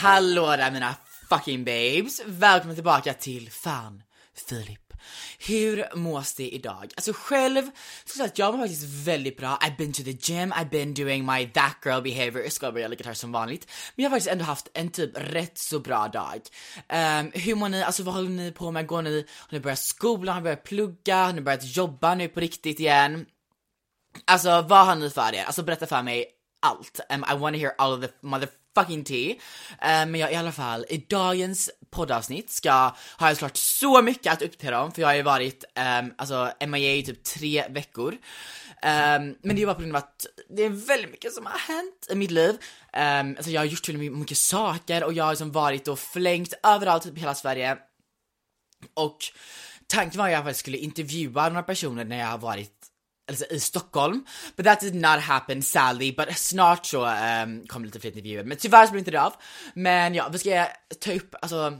Hallå, där mina fucking babes! Välkomna tillbaka till Fan Filip. Hur mås det idag? Alltså själv, så jag att jag mår faktiskt väldigt bra. I've been to the gym, I've been doing my that girl behavior. Jag ska börja lika här som vanligt. Men jag har faktiskt ändå haft en typ rätt så bra dag. Um, hur mår ni? Alltså vad håller ni på med? Går ni, har ni börjat skolan? Har ni börjat plugga? Har ni börjat jobba nu på riktigt igen? Alltså vad har ni för er? Alltså berätta för mig allt. Um, I wanna hear all of the fucking tea. Eh, men jag i alla fall, i dagens poddavsnitt ska, har jag såklart så mycket att uppdatera om för jag har ju varit um, alltså MIA i typ tre veckor. Um, men det är bara på grund av att det är väldigt mycket som har hänt i mitt liv. Um, alltså jag har gjort väldigt mycket saker och jag har liksom varit och flängt överallt typ i hela Sverige. Och tanken var ju att jag skulle intervjua några personer när jag har varit alltså, i Stockholm. But that did not happen sadly, but snart så ehm, um, kommer lite fler intervjuer. Men tyvärr så blir inte det av. Men ja, vi ska ta upp, alltså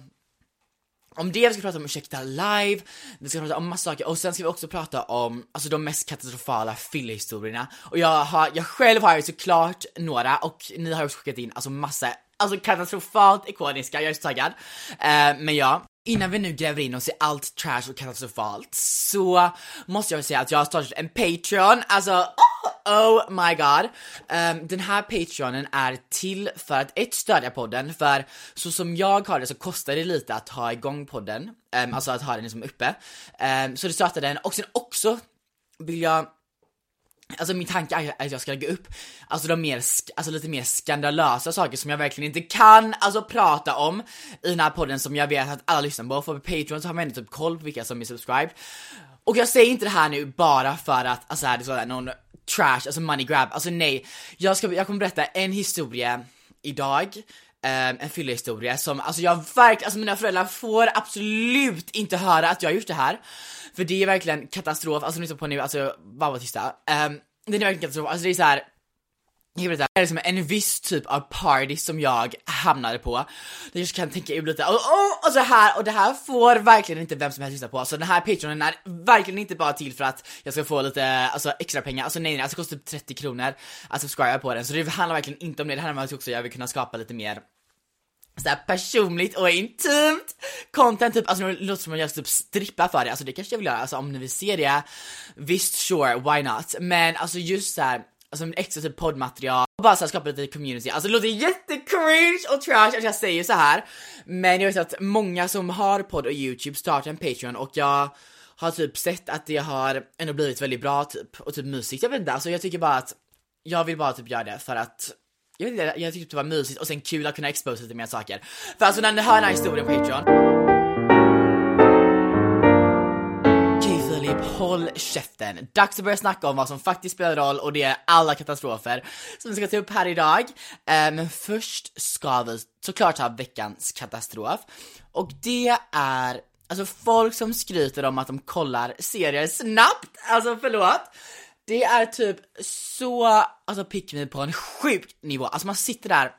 om det, vi ska prata om Ursäkta live, vi ska prata om massa saker och sen ska vi också prata om alltså de mest katastrofala fyllehistorierna. Och jag har, jag själv har ju såklart några och ni har också skickat in alltså massa, alltså katastrofalt ikoniska, jag är så taggad. Uh, men ja, Innan vi nu gräver in oss i allt trash och katastrofalt så måste jag säga att jag har startat en Patreon, alltså oh, oh my god. Um, den här Patreonen är till för att ett stödja podden, för så som jag har det så kostar det lite att ha igång podden, um, alltså att ha den liksom uppe. Um, så det startade den och sen också vill jag Alltså min tanke är att jag ska lägga upp alltså de mer, alltså lite mer skandalösa saker som jag verkligen inte kan alltså prata om i den här podden som jag vet att alla lyssnar på, för på Patreon så har man ändå typ koll på vilka som är subscribed. Och jag säger inte det här nu bara för att, alltså är det är någon trash, alltså money grab, alltså nej. Jag, ska, jag kommer berätta en historia idag, um, en fyllehistoria som, alltså jag verkligen, alltså mina föräldrar får absolut inte höra att jag har gjort det här. För det är verkligen katastrof, alltså lyssna på nu, alltså bara var tysta. Um, det är verkligen katastrof, alltså det är så här. Det är liksom en viss typ av party som jag hamnade på. Där jag kan tänka ut lite, och, och, och så här, och det här får verkligen inte vem som helst lyssna på. Så den här Patreonen är verkligen inte bara till för att jag ska få lite alltså, extra pengar, alltså nej nej, alltså det kostar typ 30 kronor att subscriba på den. Så det handlar verkligen inte om det, det handlar om att också jag vill kunna skapa lite mer såhär personligt och intimt content, typ, alltså det låter som att jag typ strippa för det, alltså det kanske jag vill göra, alltså om ni vill se det, visst sure, why not? Men alltså just såhär, alltså extra typ poddmaterial, och bara såhär skapa lite community, alltså det låter jättecringe och trash att jag säger så här. Men jag vet att många som har podd och youtube startar en Patreon och jag har typ sett att det har ändå blivit väldigt bra typ, och typ mysigt, jag vet inte, alltså jag tycker bara att jag vill bara typ göra det för att jag vet inte, jag tyckte typ det var mysigt och sen kul att kunna exposa lite mer saker. För alltså när ni hör den här historien på Patreon håll käften. Dags att börja snacka om vad som faktiskt spelar roll och det är alla katastrofer som vi ska ta upp här idag. Eh, men först ska vi såklart ha veckans katastrof. Och det är Alltså folk som skryter om att de kollar serier snabbt, alltså förlåt. Det är typ så, alltså pick me på en sjuk nivå. Alltså man sitter där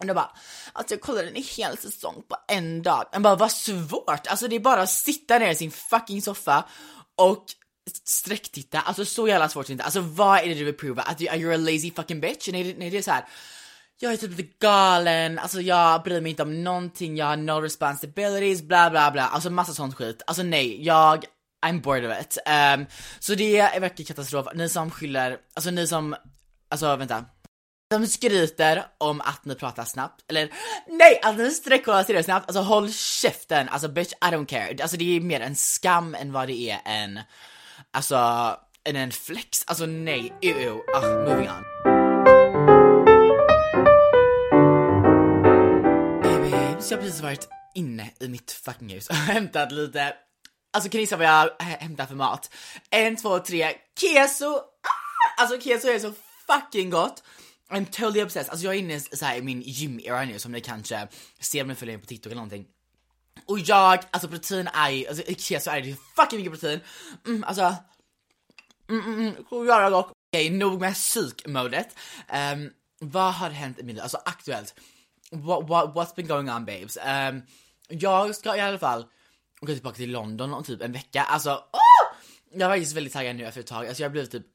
och då bara, alltså jag kollade en hel säsong på en dag. Man bara, vad svårt! Alltså det är bara att sitta ner i sin fucking soffa och sträcktitta, alltså så jävla svårt att inte, Alltså vad är det du vill prova? Att du är a lazy fucking bitch? Nej, det, nej det är så här. Jag är typ lite galen, alltså jag bryr mig inte om någonting, jag har no responsibilities, bla bla bla, alltså massa sånt skit. Alltså nej, jag I'm bored of it. Um, så det är verkligen katastrof. Ni som skyller, alltså ni som, alltså vänta. De skryter om att ni pratar snabbt, eller nej, att ni sträckkollar tillräckligt snabbt, alltså håll käften, alltså bitch I don't care. Alltså det är mer en skam än vad det är en, alltså, än en flex. Alltså nej, ew, ew. Ah, moving on. Baby, så jag har precis varit inne i mitt fucking hus och hämtat lite Alltså kan ni gissa vad jag hämtat för mat? En, två, tre, keso! Ah! Alltså keso är så fucking gott! I'm totally obsessed. Alltså jag är inne så här, i min gym-era nu som ni kanske ser om ni följer mig på TikTok eller någonting. Och jag, alltså protein är ju, alltså i keso är det fucking mycket protein. Mm, alltså, mm, mm, mm, så jävla gott. Okej, okay, nog med psykmodet. Um, vad har hänt i min liv? Alltså aktuellt. What, what, what's been going on babes? Um, jag ska i alla fall åka tillbaka till London om typ en vecka. Alltså, oh! Jag var faktiskt väldigt taggad nu efter ett tag. Alltså jag blev typ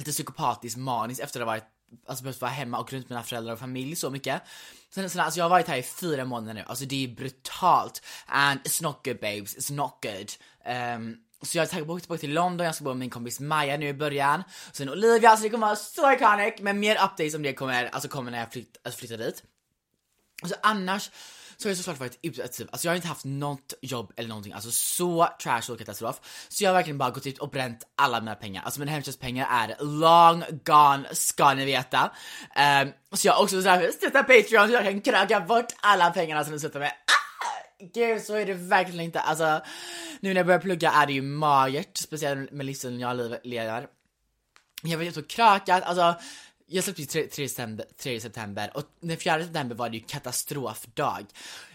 lite psykopatiskt manisk efter att ha varit Alltså behövt vara hemma och runt mina föräldrar och familj så mycket. Sen, sen, alltså jag har varit här i fyra månader nu, alltså det är brutalt. And it's not good babes, it's not good. Um, så jag är taggad på att åka tillbaka till London, jag ska bo med min kompis Maja nu i början. Sen Olivia, så det kommer vara så iconic, men mer updates om det kommer, alltså kommer när jag flytt, alltså flyttar dit. Alltså annars så har jag såklart varit utsatt, alltså jag har inte haft något jobb eller någonting, alltså så trash och katastrof. Så jag har verkligen bara gått ut och bränt alla mina pengar, alltså mina hemtjänstpengar är long gone, ska ni veta. Um, så jag har också såhär, stöttat Patreon så jag kan kröka bort alla pengarna som ni stöttar med. Ah! Gud, så är det verkligen inte. Alltså, nu när jag börjar plugga är det ju magert, speciellt med livsstilen jag lever. Jag vet inte, krökat, alltså jag släppte ju 3, 3, september, 3 september och den 4 september var det ju katastrofdag.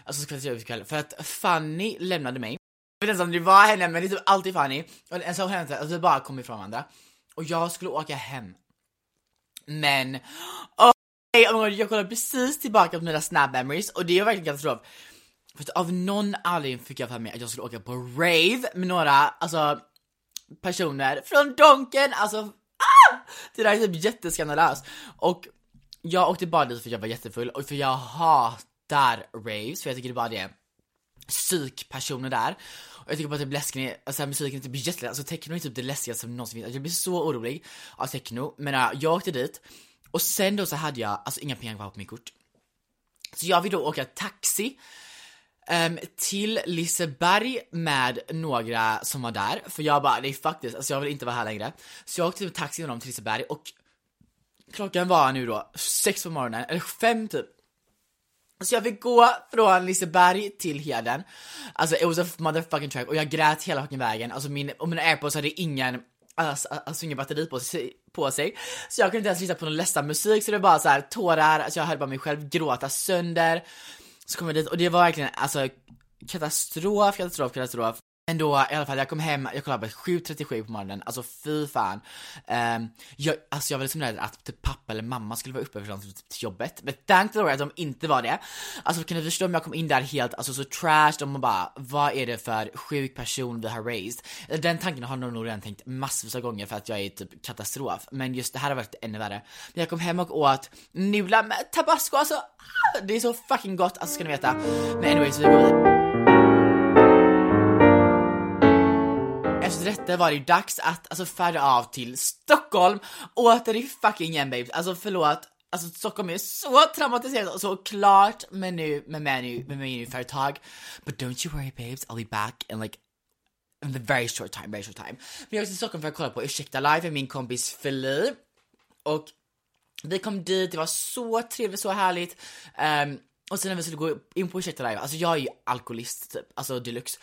Alltså så kväll, kväll, för att Fanny lämnade mig. Jag vet inte om det var henne men det är typ alltid Fanny. Och en sak hände att vi bara kom ifrån varandra. Och jag skulle åka hem. Men, oh, oh jag kollade precis tillbaka på mina snap memories och det är verkligen katastrof. För att av någon anledning fick jag för mig att jag skulle åka på rave med några, alltså personer från Donken, alltså det där är typ jätteskandalöst. Och jag åkte bara dit för att jag var jättefull och för jag hatar raves, för jag tycker det bara det är psykpersoner där. Och jag tycker bara typ är alltså musiken är typ jätteläskig, alltså techno är typ det läskigaste som någonsin finns. Alltså, jag blir så orolig av techno, men uh, jag åkte dit och sen då så hade jag alltså inga pengar kvar på mitt kort. Så jag vill då åka taxi um, till Liseberg med några som var där, för jag bara, nej faktiskt, alltså jag vill inte vara här längre. Så jag åkte med taxi med dem till Liseberg och klockan var nu då sex på morgonen, eller fem typ. Så jag fick gå från Liseberg till Heden, alltså it was a motherfucking track och jag grät hela fucking vägen, alltså min, och mina airpods hade ingen Alltså, alltså ingen batteri på sig, på sig, så jag kunde inte ens lyssna på någon ledsam musik så det var bara så här tårar, alltså jag hörde bara mig själv gråta sönder så kom jag dit och det var verkligen alltså katastrof, katastrof, katastrof. Men då i alla fall, jag kom hem, jag kollade på 7.37 på morgonen, alltså fy fan. Um, jag, alltså jag var liksom rädd att typ pappa eller mamma skulle vara uppe för till jobbet, men thank the Lord att de inte var det. Alltså kan du förstå om jag kom in där helt, alltså så trash, de bara, vad är det för sjuk person vi har raised? Den tanken har jag nog redan tänkt massvis av gånger för att jag är typ katastrof, men just det här har varit ännu värre. Men jag kom hem och åt nudlar med tabasco, alltså det är så fucking gott, alltså ska ni veta. Men anyways, vi går vidare. Efter detta var det ju dags att alltså färda av till Stockholm åter fucking igen babes. Alltså förlåt, alltså Stockholm är så traumatiserat och så klart med nu med menu med menuföretag. But don't you worry babes, I'll be back in like in the very short time, very short time. Men jag var till Stockholm för att kolla på Ursäkta live med min kompis Feli och vi kom dit, det var så trevligt, så härligt. Um, och sen när vi skulle gå in på Ursäkta live, alltså jag är ju alkoholist typ, alltså deluxe.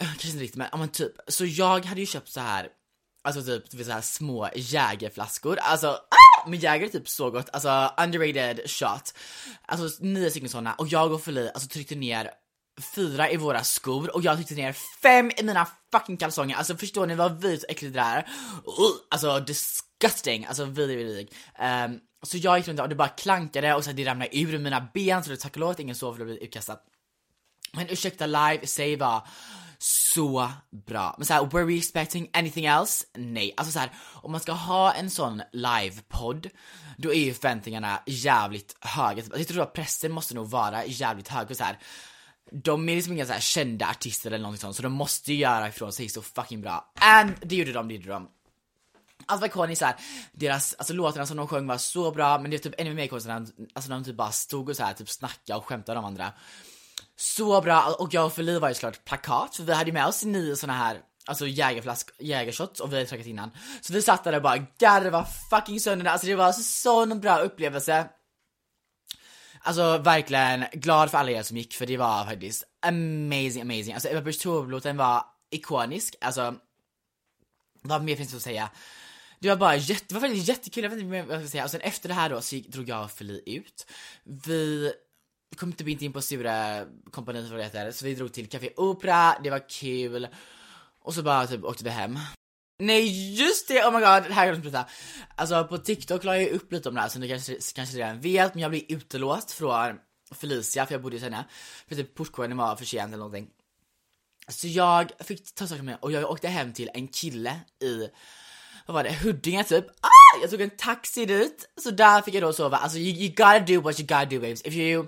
Eh, kanske inte riktigt men, ja men typ, så jag hade ju köpt så här Alltså typ, så här små jägerflaskor, alltså ah! men jäger är typ så gott, alltså underrated shot. Alltså nio stycken sådana och jag och Feli alltså tryckte ner fyra i våra skor. Och jag tryckte ner fem i mina fucking kalsonger, alltså förstår ni vad vidrigt och äckligt det är? Uh, alltså disgusting, alltså vidrig vidrig. Um, Så jag gick runt och det bara klankade och så det ramlade ur mina ben. Så det tack och lov att ingen sov för att bli utkastad Men ursäkta live, säg vad så bra. Men såhär, were we expecting anything else? Nej. Alltså såhär, om man ska ha en sån livepodd, då är ju förväntningarna jävligt höga. Typ, jag tror att pressen måste nog vara jävligt hög och så här. De är liksom inga så här kända artister eller någonting sånt, så de måste ju göra ifrån sig så fucking bra. And det gjorde de, det gjorde de. Alltså var ikoniskt såhär, deras, alltså låtarna som de sjöng var så bra, men det är typ ännu mer konstigt när alltså, de typ bara stod och så här, typ snackade och skämtade om andra. Så bra, och jag och Feli var ju såklart plakat, för vi hade ju med oss nio såna här Alltså jägerflask, jägershots och vi hade trackat innan. Så vi satt där och bara garva fucking sönder Alltså det var en sån bra upplevelse. Alltså verkligen glad för alla er som gick för det var faktiskt amazing, amazing. Alltså Ebba Busch Thor-låten var ikonisk, alltså vad mer finns det att säga? Det var bara jätte, det var faktiskt jättekul, jag vet inte vad jag ska säga. Och sen efter det här då så drog jag och Feli ut. Vi kom typ inte in på sura kompaniet vad det heter, så vi drog till Café Opera, det var kul. Och så bara typ åkte vi hem. Nej just det, oh my god, det här kan jag inte Alltså på TikTok la jag upp lite om det här som ni kanske, kanske redan vet, men jag blev utelåst från Felicia för jag bodde hos henne. För typ portkoden var för sent eller någonting. Så jag fick ta saker med och jag åkte hem till en kille i, vad var det, Huddinge typ. Ah! Jag tog en taxi dit, så där fick jag då sova. Alltså you, you gotta do what you gotta do babes. If you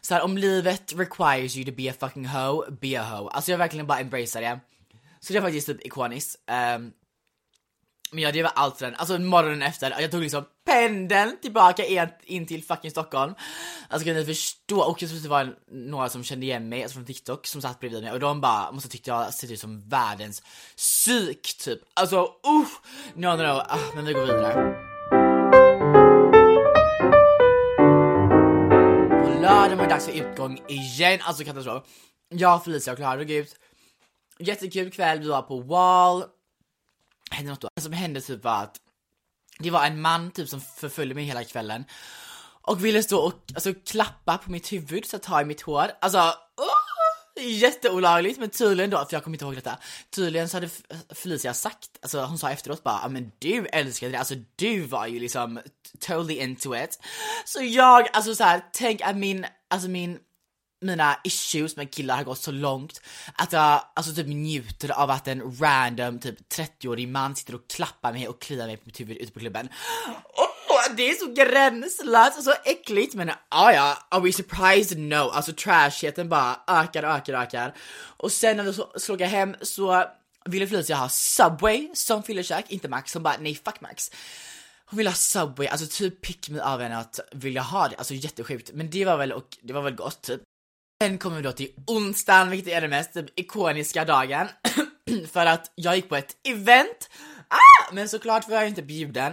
så här, om livet requires you to be a fucking hoe, be a hoe. Alltså jag verkligen bara embracear det. Så det är faktiskt typ ikoniskt. Um, men ja, det var allt för den. Alltså morgonen efter, jag tog liksom pendeln tillbaka in, in till fucking Stockholm. Alltså kan ni förstå? Och det var några som kände igen mig, alltså från TikTok, som satt bredvid mig och de bara, måste tyckte jag ser ut som världens psyk typ. Alltså usch! No, no, no. Ah, men vi går vidare. Dags för utgång igen, alltså katastrof. Jag, Felicia och Klara drog ut. Jättekul kväll, vi var på Wall hände något då. Det som hände typ var att det var en man typ som förföljde mig hela kvällen och ville stå och alltså, klappa på mitt huvud, så ta i mitt hår. Alltså, oh, jätteolagligt men tydligen då, för jag kommer inte ihåg detta, tydligen så hade Felicia sagt, alltså hon sa efteråt bara, men du älskade det, alltså du var ju liksom totally into it. Så jag, alltså så här, tänk att min, alltså min mina issues med killar har gått så långt att jag alltså typ njuter av att en random typ 30-årig man sitter och klappar mig och kliar mig på mitt huvud ute på klubben. Oh, det är så gränslöst och så äckligt men ah, ja, are we surprised? No, alltså trashigheten bara ökar, ökar, ökar. Och sen när vi slog hem så ville Felicia ha Subway som fyllekäk, inte Max. Hon bara nej fuck Max. Hon ville ha Subway, alltså typ pick me av henne att vilja ha det, alltså jättesjukt. Men det var väl, och det var väl gott typ. Sen kommer vi då till onsdagen, vilket är den mest typ, ikoniska dagen. för att jag gick på ett event, ah! men såklart var jag inte bjuden.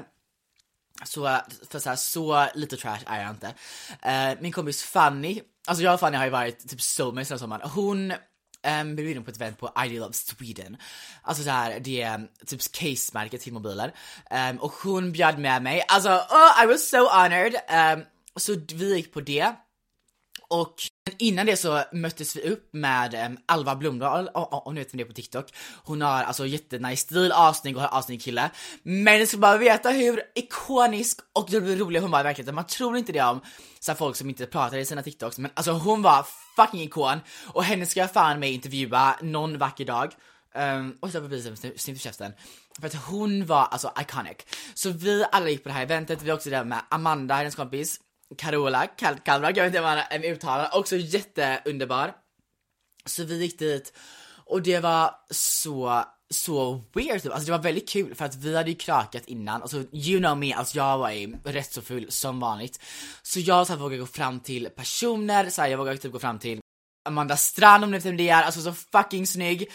Så, för så, här, så lite trash är jag inte. Uh, min kompis Fanny, alltså jag och Fanny har ju varit typ soulmates den sommaren. Hon um, blev bjuden på ett event på Ideal of Sweden. Alltså så här, det är mm, typ case-märket till mobiler. Um, och hon bjöd med mig, alltså oh, I was so honored. Um, så vi gick på det. Och innan det så möttes vi upp med um, Alva Blomdahl, om ni vet vem det är på TikTok. Hon har alltså jättenice stil, asnygg och har kille. Men ni ska bara veta hur ikonisk och rolig hon var i verkligheten. Man tror inte det om så folk som inte pratar i sina TikToks, men alltså hon var fucking ikon och henne ska jag fan med intervjua någon vacker dag. Um, och så precis snyggt i käften. För att hon var alltså iconic. Så vi alla gick på det här eventet, vi var också där med Amanda, hennes kompis, Carola Kalkkalbrag, jag vet inte vad en uttalar, också jätteunderbar. Så vi gick dit och det var så, så weird typ. Alltså det var väldigt kul för att vi hade ju krökat innan, alltså you know me, alltså jag var ju rätt så full som vanligt. Så jag så här, vågade gå fram till personer, så här, jag vågade typ gå fram till Amanda Strand om ni vet vem det är, alltså så fucking snygg.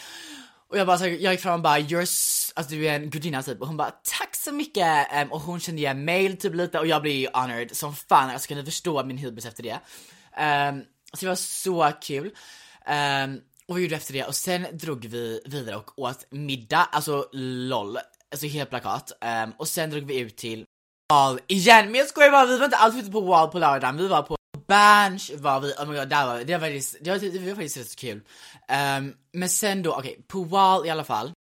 Och jag bara så, jag gick fram och bara you're, alltså du är en gudinna typ. Och hon bara tack så mycket. Um, och hon kände igen mail typ lite. Och jag blev ju honored som fan, alltså kan ni förstå min hybris efter det. Um, så det var så kul. Um, och vi gjorde efter det. Och sen drog vi vidare och åt middag, alltså LOL, alltså helt plakat. Um, och sen drog vi ut till Wall igen, men jag skojar bara, vi var inte alls ute på Wall på lördagen, vi var på Berns var vi, oh my god, där var vi, det var faktiskt, det var, det var faktiskt rätt så kul. Um, men sen då, okej, okay, på Wall i alla fall,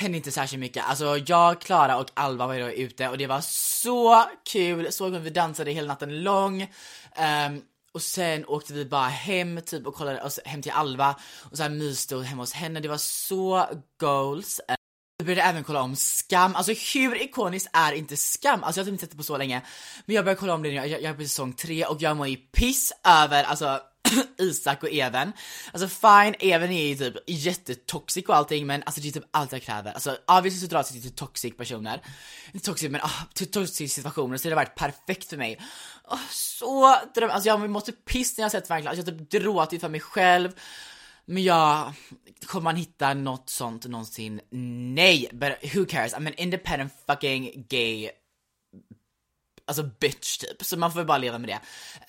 hände inte särskilt mycket. Alltså jag, Klara och Alva var ju då ute och det var så kul, så kul, vi dansade hela natten lång. Um, och sen åkte vi bara hem typ och kollade, och hem till Alva och så här myste och hemma hos henne, det var så goals. Jag började även kolla om Skam, alltså hur ikoniskt är inte Skam? Alltså jag har typ inte sett det på så länge, men jag började kolla om det nu, jag, jag är på säsong 3 och jag mår ju piss över alltså Isak och Even. Alltså fine, Even är ju typ jättetoxic och allting men alltså det är typ allt jag kräver. Alltså obviously så dras jag till typ toxic personer. Inte toxic men ah, till toxic situationer så det har varit perfekt för mig. Oh, så dröm, alltså jag måste piss när jag har sett verkligen, alltså jag har typ gråtit för mig själv. Men ja, kommer man hitta något sånt någonsin? Nej, but who cares? I'm an independent fucking gay alltså bitch typ, så man får bara leva med det.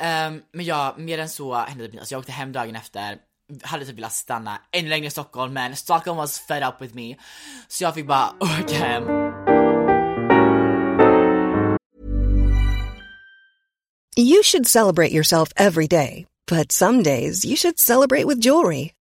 Um, men ja, mer än så hände det alltså jag åkte hem dagen efter, hade typ velat stanna ännu längre i Stockholm men Stockholm was fed up with me. Så jag fick bara åka hem. You should celebrate yourself every day, but some days you should celebrate with jewelry.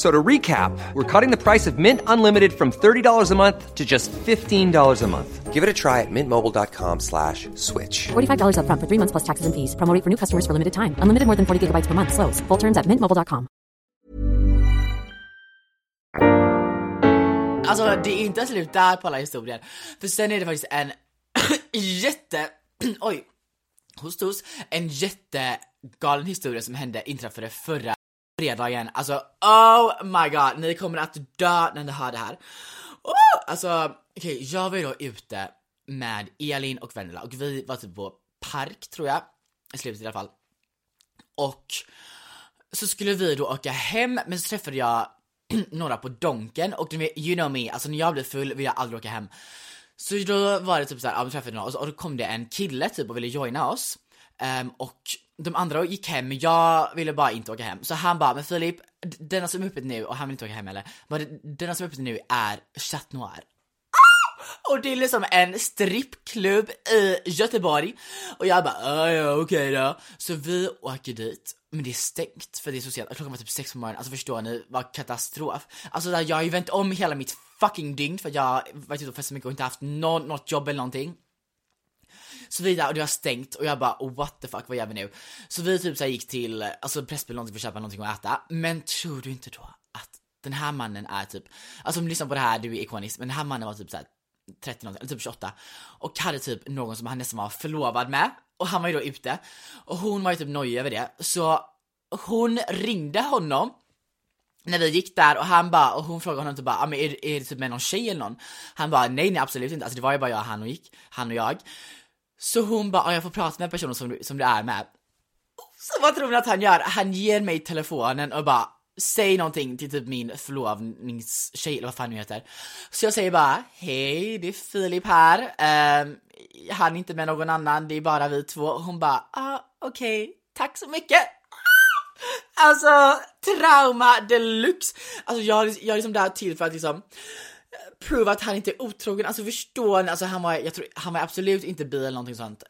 So to recap, we're cutting the price of Mint Unlimited from $30 a month to just $15 a month. Give it a try at mintmobile.com slash switch. $45 up front for three months plus taxes and fees. Promo for new customers for limited time. Unlimited more than 40 gigabytes per month. Slows. Full terms at mintmobile.com. Alltså det är inte slut där på alla historier. För sen är det faktiskt en jätte... Oj. Host, host. En jättegalen historia som hände, inträffade förra fredagen. Alltså oh my god, ni kommer att dö när ni hör det här. Oh, alltså okej, okay, jag var ju då ute med Elin och Vendela och vi var typ på park tror jag, i slutet i alla fall. Och så skulle vi då åka hem, men så träffade jag några på Donken och you know me, alltså när jag blir full vill jag aldrig åka hem. Så då var det typ såhär, ja vi träffade några och, då kom det en kille typ och ville joina oss. Um, och de andra gick hem, men jag ville bara inte åka hem. Så han bara, men Filip, denna som är öppet nu, och han vill inte åka hem heller, bara, denna som är öppet nu är Chat Noir. Ah! Och det är liksom en strippklubb i Göteborg. Och jag bara, ah, ja okej okay då. Så vi åker dit, men det är stängt för det är så sent. Klockan var typ sex på morgonen, alltså förstår ni? Vad katastrof. Alltså där, jag har ju vänt om hela mitt fucking dygn för att jag varit typ ute och festat så mycket och inte haft någon, något jobb eller någonting. Så vi där och det var stängt och jag bara oh, what the fuck vad gör vi nu? Så vi typ så gick till, alltså Pressbyrån någonting för att köpa någonting att äta. Men tror du inte då att den här mannen är typ, alltså om du lyssnar på det här, du är ikonisk, men den här mannen var typ såhär 30 någonting, eller typ 28 och hade typ någon som han nästan var förlovad med och han var ju då ute och hon var ju typ nojig över det så hon ringde honom när vi gick där och han bara, och hon frågade honom typ bara, ah, men är, är det typ med någon tjej eller någon? Han bara, nej nej absolut inte, alltså det var ju bara jag, han och gick, han och jag. Så hon bara, jag får prata med personen som, som du är med. Så vad tror ni att han gör? Han ger mig telefonen och bara, säg någonting till typ min förlovningstjej eller vad fan nu heter. Så jag säger bara, hej det är Filip här, um, han är inte med någon annan, det är bara vi två. Och hon bara, ah okej, okay. tack så mycket. Alltså, trauma deluxe! Alltså jag, jag är liksom där till för att liksom prova att han inte är otrogen, alltså förstår ni? Alltså han var, jag tror, han var absolut inte bi eller någonting sånt.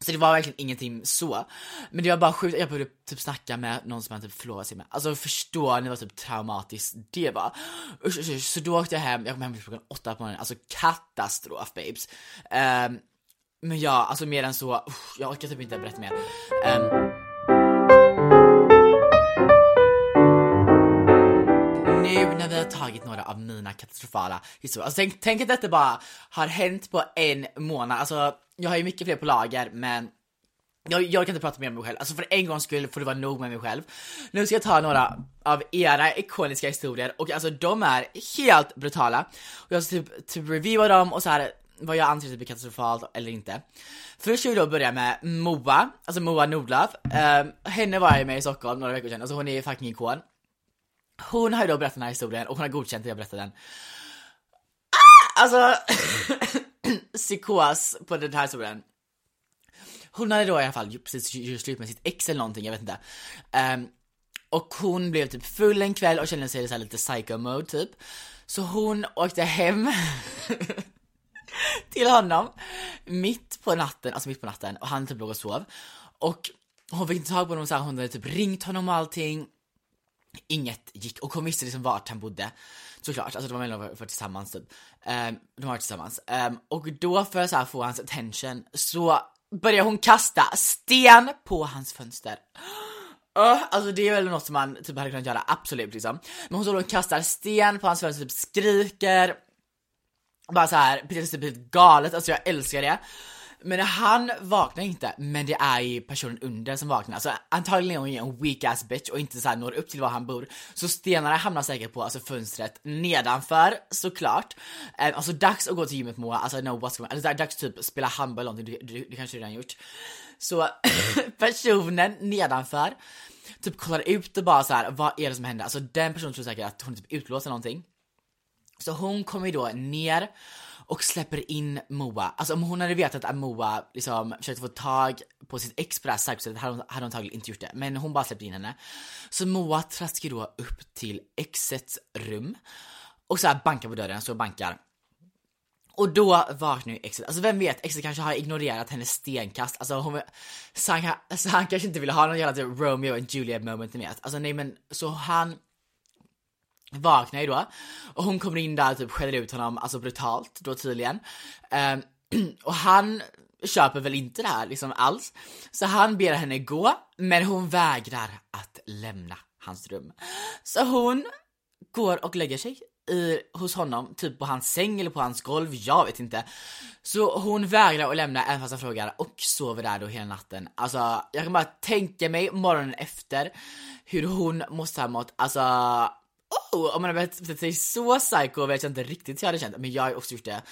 Så det var verkligen ingenting så. Men det var bara sjukt, jag började typ snacka med någon som han typ förlovade sig med. Alltså förstår ni vad typ traumatiskt det var? Usch, usch, usch. Så då åkte jag hem, jag kom hem typ klockan åtta på morgonen, alltså katastrof babes. Um, men ja, alltså mer än så, usch, jag orkar typ inte berätta mer. Um, nu när vi har tagit några av mina katastrofala historier. Alltså tänk, tänk att detta bara har hänt på en månad. Alltså jag har ju mycket fler på lager men jag, jag kan inte prata mer om mig själv, alltså för en gångs skull får det vara nog med mig själv. Nu ska jag ta några av era ikoniska historier och alltså de är helt brutala. Och jag ska typ, typ reviewa dem och så här vad jag anser typ är katastrofalt eller inte. Först ska vi då börja med Moa, alltså Moa Nordlöf. Um, henne var jag med i Stockholm några veckor sedan, alltså hon är fucking ikon. Hon har ju då berättat den här historien och hon har godkänt att jag berättar den. Ah! Alltså, psykos på den här historien. Hon hade då i alla fall precis gjort slut med sitt ex eller någonting, jag vet inte. Um, och hon blev typ full en kväll och kände sig så lite psycho mode typ. Så hon åkte hem till honom mitt på natten, alltså mitt på natten och han typ låg och sov. Och hon fick inte tag på honom så här, hon hade typ ringt honom och allting. Inget gick och hon visste liksom vart han bodde. Såklart, alltså de var mellan för tillsammans typ. Um, de var tillsammans. Um, och då för att så här, få hans attention så börjar hon kasta sten på hans fönster. Uh, alltså det är väl något som man typ hade kunnat göra, absolut liksom. Men hon står och kastar sten på hans fönster, typ skriker. Bara så här, precis typ galet, alltså jag älskar det. Men han vaknar inte, men det är ju personen under som vaknar. Alltså antagligen är hon en weak ass bitch och inte så här når upp till var han bor. Så stenarna hamnar säkert på alltså fönstret nedanför, såklart. Um, alltså dags att gå till gymmet Moa, alltså no what's going on. Alltså dags typ spela handboll eller någonting, det, du kanske redan gjort. Så personen nedanför typ kollar ut och bara så här, vad är det som händer? Alltså den personen tror säkert att hon är typ utlåst eller någonting. Så hon kommer ju då ner och släpper in Moa. Alltså om hon hade vetat att Moa liksom försökte få tag på sitt ex på det här sättet hade hon, hade hon antagligen inte gjort det. Men hon bara släppte in henne. Så Moa traskar då upp till exets rum och så här bankar på dörren, så bankar. Och då vaknar ju exet, alltså vem vet, exet kanske har ignorerat hennes stenkast, alltså hon, så, han, så han kanske inte ville ha någon jävla typ Romeo and Juliet moment med Alltså nej men, så han vaknar ju då och hon kommer in där och typ skäller ut honom, alltså brutalt då tydligen. Um, och han köper väl inte det här liksom alls. Så han ber henne gå, men hon vägrar att lämna hans rum. Så hon går och lägger sig i, hos honom, typ på hans säng eller på hans golv, jag vet inte. Så hon vägrar att lämna även fast han frågar och sover där då hela natten. Alltså, jag kan bara tänka mig morgonen efter hur hon måste ha mått, alltså oh, om man har betett sig så psycho vet jag inte riktigt hur jag hade känt, men jag har också gjort det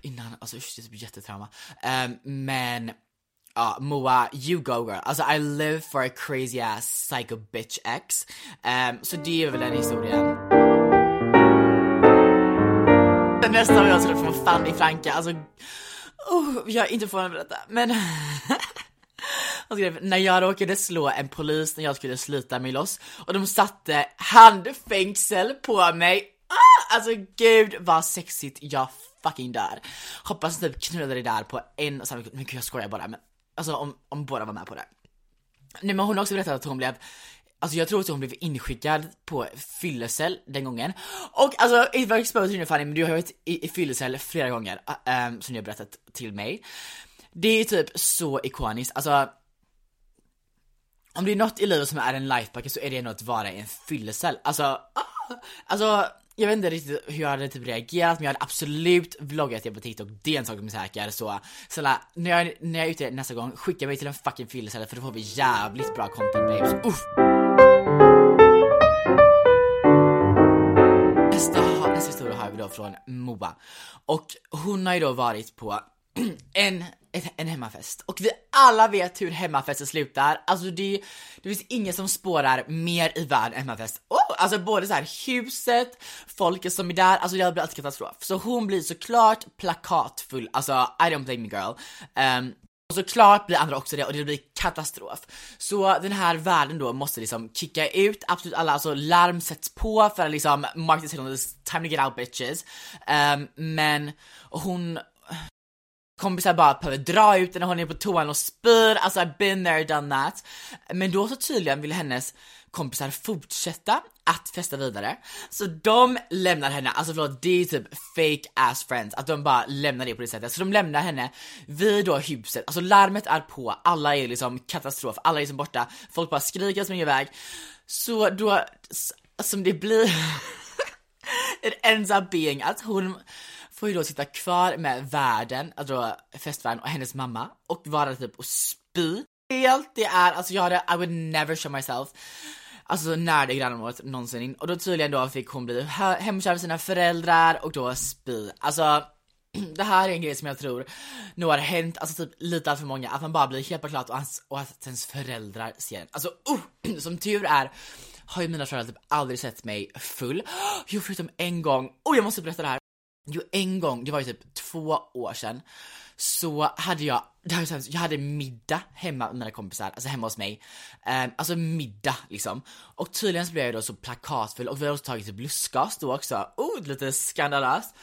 innan, alltså usch det är typ jättetrauma. Um, men Ja, uh, Moa, you go girl. Alltså I live for a crazy ass psycho bitch ex. Um, så det är väl den historien. Nästa gång jag skulle få Fanny Franka, alltså oh, jag är inte förvånad över detta, men Alltså, Han skrev, när jag råkade slå en polis när jag skulle slita mig loss och de satte handfängsel på mig. Ah, alltså gud vad sexigt, jag fucking dör. Hoppas typ knullade det där på en och samma Men gud jag skojar bara, men alltså om, om båda var med på det. Nej men hon har också berättat att hon blev Alltså jag tror att hon blev inskickad på fyllecell den gången. Och alltså, it var exposed nu Fanny, men du har varit i, i fyllecell flera gånger, um, som du har berättat till mig. Det är typ så ikoniskt, alltså om det är något i livet som är en lifebucket så är det ändå att vara i en fyllecell. Alltså, ah, alltså jag vet inte riktigt hur jag hade typ reagerat men jag hade absolut vloggat det på TikTok, det är en sak som är säker så snälla, när jag, när jag är ute nästa gång, skicka mig till en fucking fyllecell för då får vi jävligt bra content babes. Uff. Nästa, nästa historia har vi då från Moa och hon har ju då varit på en en hemmafest. Och vi alla vet hur hemmafester slutar. Alltså det, det finns ingen som spårar mer i världen än hemmafest. Oh, alltså både så här huset, folket som är där, alltså det blir alltid katastrof. Så hon blir såklart plakatfull, alltså I don't blame me girl. Um, och såklart blir andra också det och det blir katastrof. Så den här världen då måste liksom kicka ut absolut alla, alltså larm sätts på för att liksom mark time to get out bitches. Um, men hon kompisar bara behöver dra ut henne, hon är på toan och spyr, alltså I've been there, done that. Men då så tydligen vill hennes kompisar fortsätta att festa vidare. Så de lämnar henne, alltså förlåt det är typ fake ass friends, att de bara lämnar det på det sättet. Så de lämnar henne vid då huset, alltså larmet är på, alla är liksom katastrof, alla är liksom borta, folk bara skriker och springer iväg. Så då, som det blir it ends up being att hon får ju då sitta kvar med värden, alltså festvärden och hennes mamma och vara typ och spy. Helt det är, alltså jag hade, I would never show myself Alltså när det grannområdet någonsin och då tydligen då fick hon bli hemkär av sina föräldrar och då spy. Alltså det här är en grej som jag tror nog har hänt, alltså typ lite allt för många, att man bara blir helt klart och, hans, och att ens föräldrar ser en. Alltså oh, som tur är har ju mina föräldrar typ aldrig sett mig full. Jo förutom en gång, oh jag måste berätta det här. Jo en gång, det var ju typ två år sedan, så hade jag, det här jag hade middag hemma med mina kompisar, alltså hemma hos mig. Um, alltså middag liksom. Och tydligen så blev jag då så plakatfull och vi hade också tagit typ lustgas då också. Oh, lite skandalöst.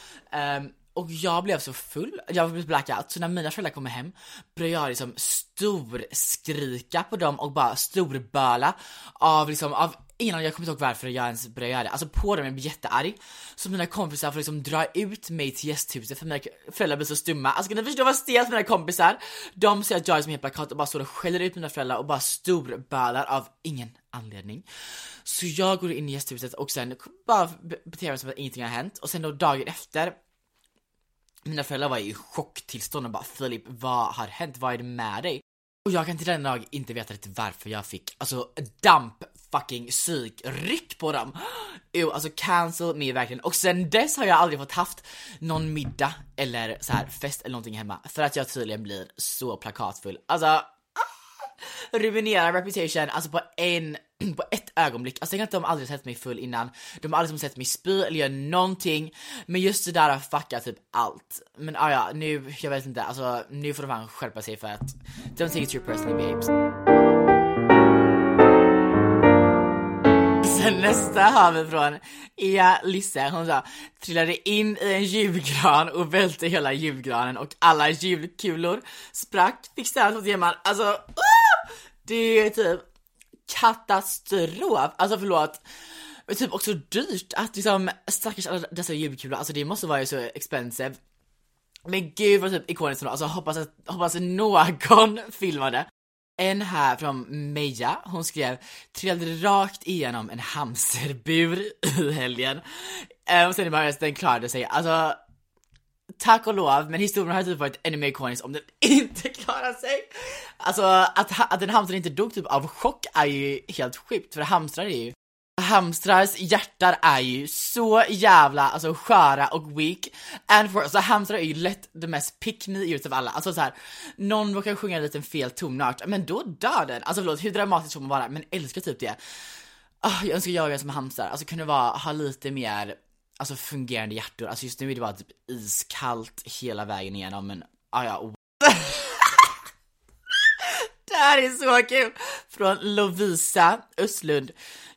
Um, och jag blev så full, jag blev blackout, så när mina föräldrar kommer hem började jag liksom storskrika på dem och bara storböla av liksom, av ingen jag kommer inte ihåg varför jag ens började göra det, alltså på dem, jag blev jättearg. Så mina kompisar får liksom dra ut mig till gästhuset för mina föräldrar blir så stumma. Alltså kan ni förstå vad stelt mina kompisar? De ser att jag är som en plakat och bara står och skäller ut mina föräldrar och bara storbölar av ingen anledning. Så jag går in i gästhuset och sen bara beter mig som att ingenting har hänt och sen då dagen efter mina föräldrar var i chocktillstånd och bara Filip, vad har hänt? Vad är det med dig? Och jag kan till denna dag inte veta riktigt varför jag fick, alltså damp fucking psykryck på dem. Ew, alltså cancel me verkligen. Och sen dess har jag aldrig fått haft någon middag eller så här fest eller någonting hemma för att jag tydligen blir så plakatfull. Alltså, ah, ruinerar reputation, alltså på en på ett ögonblick, alltså tänk att de aldrig sett mig full innan, de har aldrig sett mig spy eller göra någonting, men just det där har fuckat typ allt. Men ah, ja, nu, jag vet inte, alltså nu får de fan skärpa sig för att don't take it too personally babes. nästa har vi från Ea Lisse, hon sa trillade in i en julgran och välte hela julgranen och alla julkulor sprack, fick stöd åt gemman, alltså uh! det är typ katastrof, alltså förlåt. Men typ också dyrt att liksom stackars alla dessa julkulor, alltså det måste vara ju så expensive. Men gud vad typ ikoniskt alltså hoppas att, hoppas att någon filmade en här från Meja, hon skrev trillade rakt igenom en hamsterbur i helgen. Eh, och sen i början, den klarade sig. Alltså, tack och lov, men historien hade typ varit ännu mer ikonisk om den inte klarar sig. Alltså, att, att en hamster inte dog typ av chock är ju helt sjukt, för hamstrar är ju hamstrars hjärtan är ju så jävla alltså sköra och weak. And for, alltså hamstrar är ju lätt the mest pick me ut av alla. Alltså så här, någon råkar sjunga en liten fel tonart, men då dör den. Alltså förlåt, hur dramatiskt får man vara? Men älskar typ det. Oh, jag önskar jag var som hamstrar, alltså kunde vara, ha lite mer alltså fungerande hjärtor. Alltså just nu är det bara typ iskallt hela vägen igenom, men ah, ja. Oh. det här är så kul! Från Lovisa Östlund.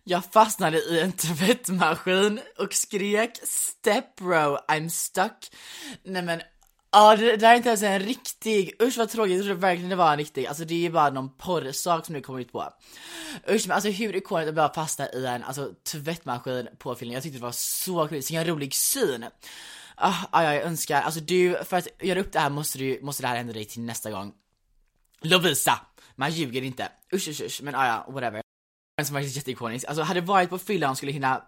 Jag fastnade i en tvättmaskin och skrek step bro, I'm stuck. Nej men Ja, det, det där är inte ens en riktig, usch vad tråkigt, jag trodde verkligen det var en riktig, alltså det är ju bara någon porrsak som du kommer ut på. Usch men alltså hur ikoniskt att bara fasta i en alltså, tvättmaskin på filmen, jag tyckte det var så kul, så en rolig syn. Ah, ah, jag önskar, alltså du, för att göra upp det här måste du, måste det här hända dig till nästa gång. Lovisa! Man ljuger inte. Usch usch usch, men ah, ja, whatever som var jätteikonisk, alltså hade varit på fyllan och skulle hinna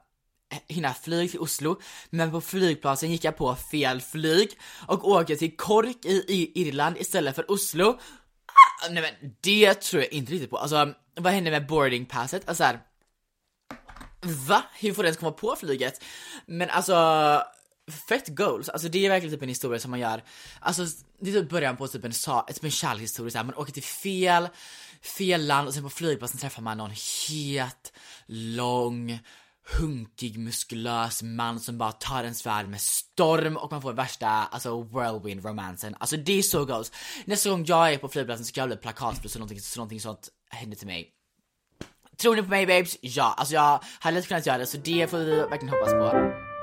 hinna flyg till Oslo, men på flygplatsen gick jag på fel flyg och åker till Kork i, i Irland istället för Oslo. Ah, nej men det tror jag inte riktigt på, alltså vad hände med boardingpasset? Alltså här, Va? Hur får du ens komma på flyget? Men alltså, fett goals, alltså det är verkligen typ en historia som man gör, alltså det är typ början på typ en, typ en kärlekshistoria såhär, man åker till fel fel land och sen på flygplatsen träffar man någon het, lång, hunkig, muskulös man som bara tar ens värld med storm och man får värsta, alltså whirlwind romansen. Alltså det är så goals Nästa gång jag är på flygplatsen ska jag bli plakatfull så någonting, så någonting sånt händer till mig. Tror ni på mig babes? Ja, alltså jag hade lätt kunnat göra det så det får vi verkligen hoppas på.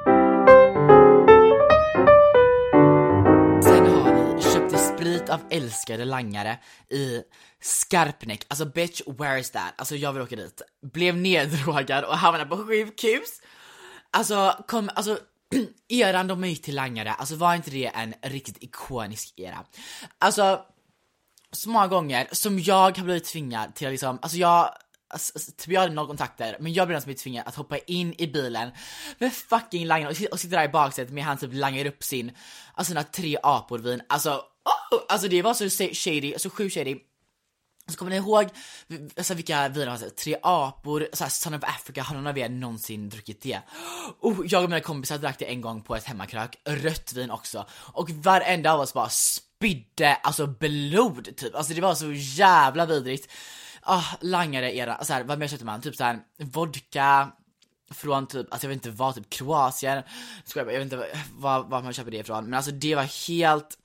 Av älskade langare i Skarpnäck, alltså bitch where is that? Alltså jag vill åka dit. Blev neddrogad och hamnade på sjukhus. Alltså kom, alltså eran de gick till langare, alltså var inte det en riktigt ikonisk era? Alltså, så många gånger som jag har blivit tvingad till att liksom, alltså jag alltså, alltså, typ jag hade noll kontakter, men jag blev den som blev tvingad att hoppa in i bilen med fucking langaren och, och sitta där i baksätet med han typ langar upp sin, alltså sina tre apor vin. Alltså, oh, alltså det var så shady, så sjukt shady. Så kommer ni ihåg alltså, vilka viner han Tre apor, såhär Son of Africa, har någon av er någonsin druckit det? Oh, jag och mina kompisar drack det en gång på ett hemmakrök, rött vin också. Och varenda av oss bara spydde alltså blod typ, alltså det var så jävla vidrigt. Ah, langare era, så här, vad mer köpte man? Typ såhär vodka, från typ, alltså jag vet inte vad, typ Kroatien, jag, jag vet inte vad, vad man köper det ifrån, men alltså det var helt,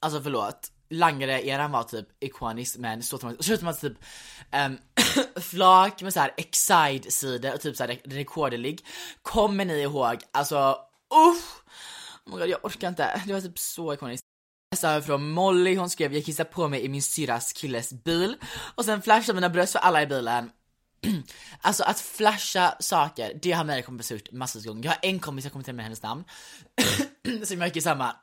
alltså förlåt, langare-eran var typ ikonisk men så så man typ um, flak med såhär Excide-sidor och typ såhär rekorderlig. Kommer ni ihåg? Alltså, usch! Oh my God, jag orkar inte. Det var typ så ikoniskt. Så från Molly, hon skrev jag kissade på mig i min syrras killes bil och sen flashade mina bröst för alla i bilen. alltså att flasha saker, det har mina kompisar gjort massor gånger. Jag har en kompis, jag kommer inte med hennes namn, som jag gick i samma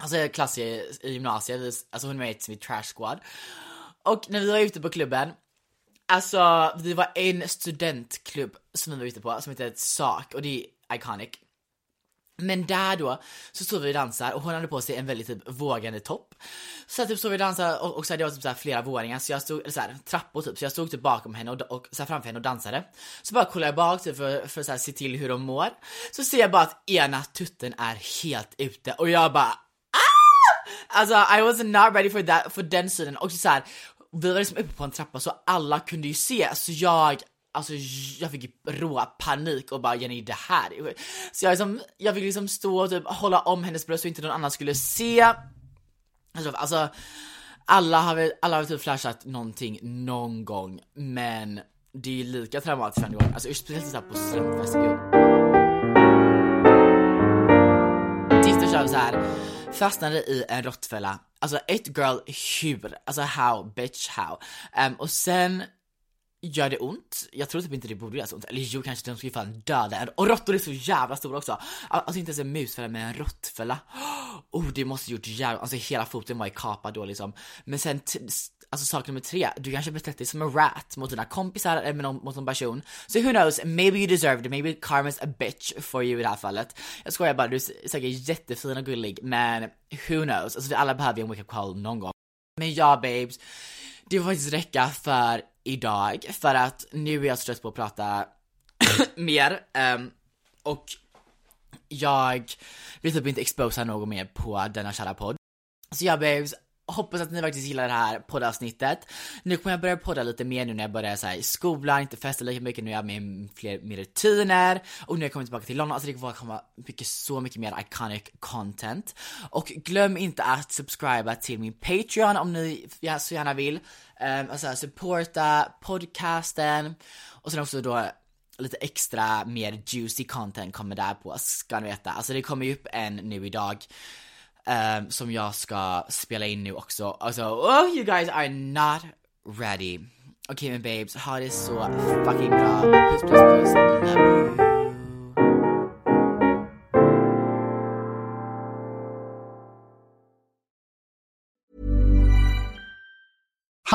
alltså klass i, i gymnasiet, alltså hon är med i Trash Squad. Och när vi var ute på klubben, alltså det var en studentklubb som vi var ute på som heter SAK och det är iconic. Men där då så stod vi och dansar och hon hade på sig en väldigt typ vågande topp. Så typ stod vi och dansade och, och så det var typ så här flera våningar så jag stod, eller så här, trappor typ, så jag stod typ bakom henne och, och så här, framför henne och dansade. Så bara kollade jag bak typ för, för att se till hur de mår. Så ser jag bara att ena tutten är helt ute och jag bara Alltså I was not ready for that, för den sidan. Och så här, vi var liksom uppe på en trappa så alla kunde ju se, så jag Alltså jag fick rå panik och bara Jenny det här Så jag, liksom, jag fick liksom stå och typ hålla om hennes bröst så inte någon annan skulle se. Alltså, alltså alla har väl, alla har typ flashat någonting någon gång men det är ju lika traumatiskt varje gång, alltså speciellt såhär på studentfest Sist kör vi såhär fastnade i en råttfälla. Alltså ett girl, hur? Alltså how, bitch how? Um, och sen gör det ont? Jag tror typ inte det borde göra så ont, eller jo kanske de skulle fan döda en. Och råttor är så jävla stora också! Alltså inte ens en musfälla med en råttfälla. Oh det måste gjort jävla, alltså hela foten var ju kapad då liksom. Men sen alltså sak nummer tre, du kanske betett dig som en rat mot dina kompisar eller med någon, mot någon person. Så so who knows, maybe you deserved it, maybe karma's a bitch for you i det här fallet. Jag skojar bara, du är säkert jättefin och gullig, men who knows, alltså vi alla behöver ju en wake up call någon gång. Men ja babes, det får faktiskt räcka för idag, för att nu är jag trött på att prata mer, um, och jag vill typ inte exposa något mer på denna kära podd. Så ja babes, hoppas att ni faktiskt gillar det här poddavsnittet. Nu kommer jag börja podda lite mer nu när jag börjar så här, i skolan, inte festa lika mycket, nu är jag med fler mer rutiner och nu har jag kommit tillbaka till London, alltså det kommer komma mycket, så mycket mer iconic content. Och glöm inte att subscriba till min Patreon om ni så gärna vill. Um, alltså supporta podcasten och sen också då lite extra mer juicy content kommer där på, ska ni veta. Alltså det kommer ju upp en nu idag um, som jag ska spela in nu också. Alltså, oh you guys are not ready. Okej okay, men babes, ha det så fucking bra. Puss puss puss, love you.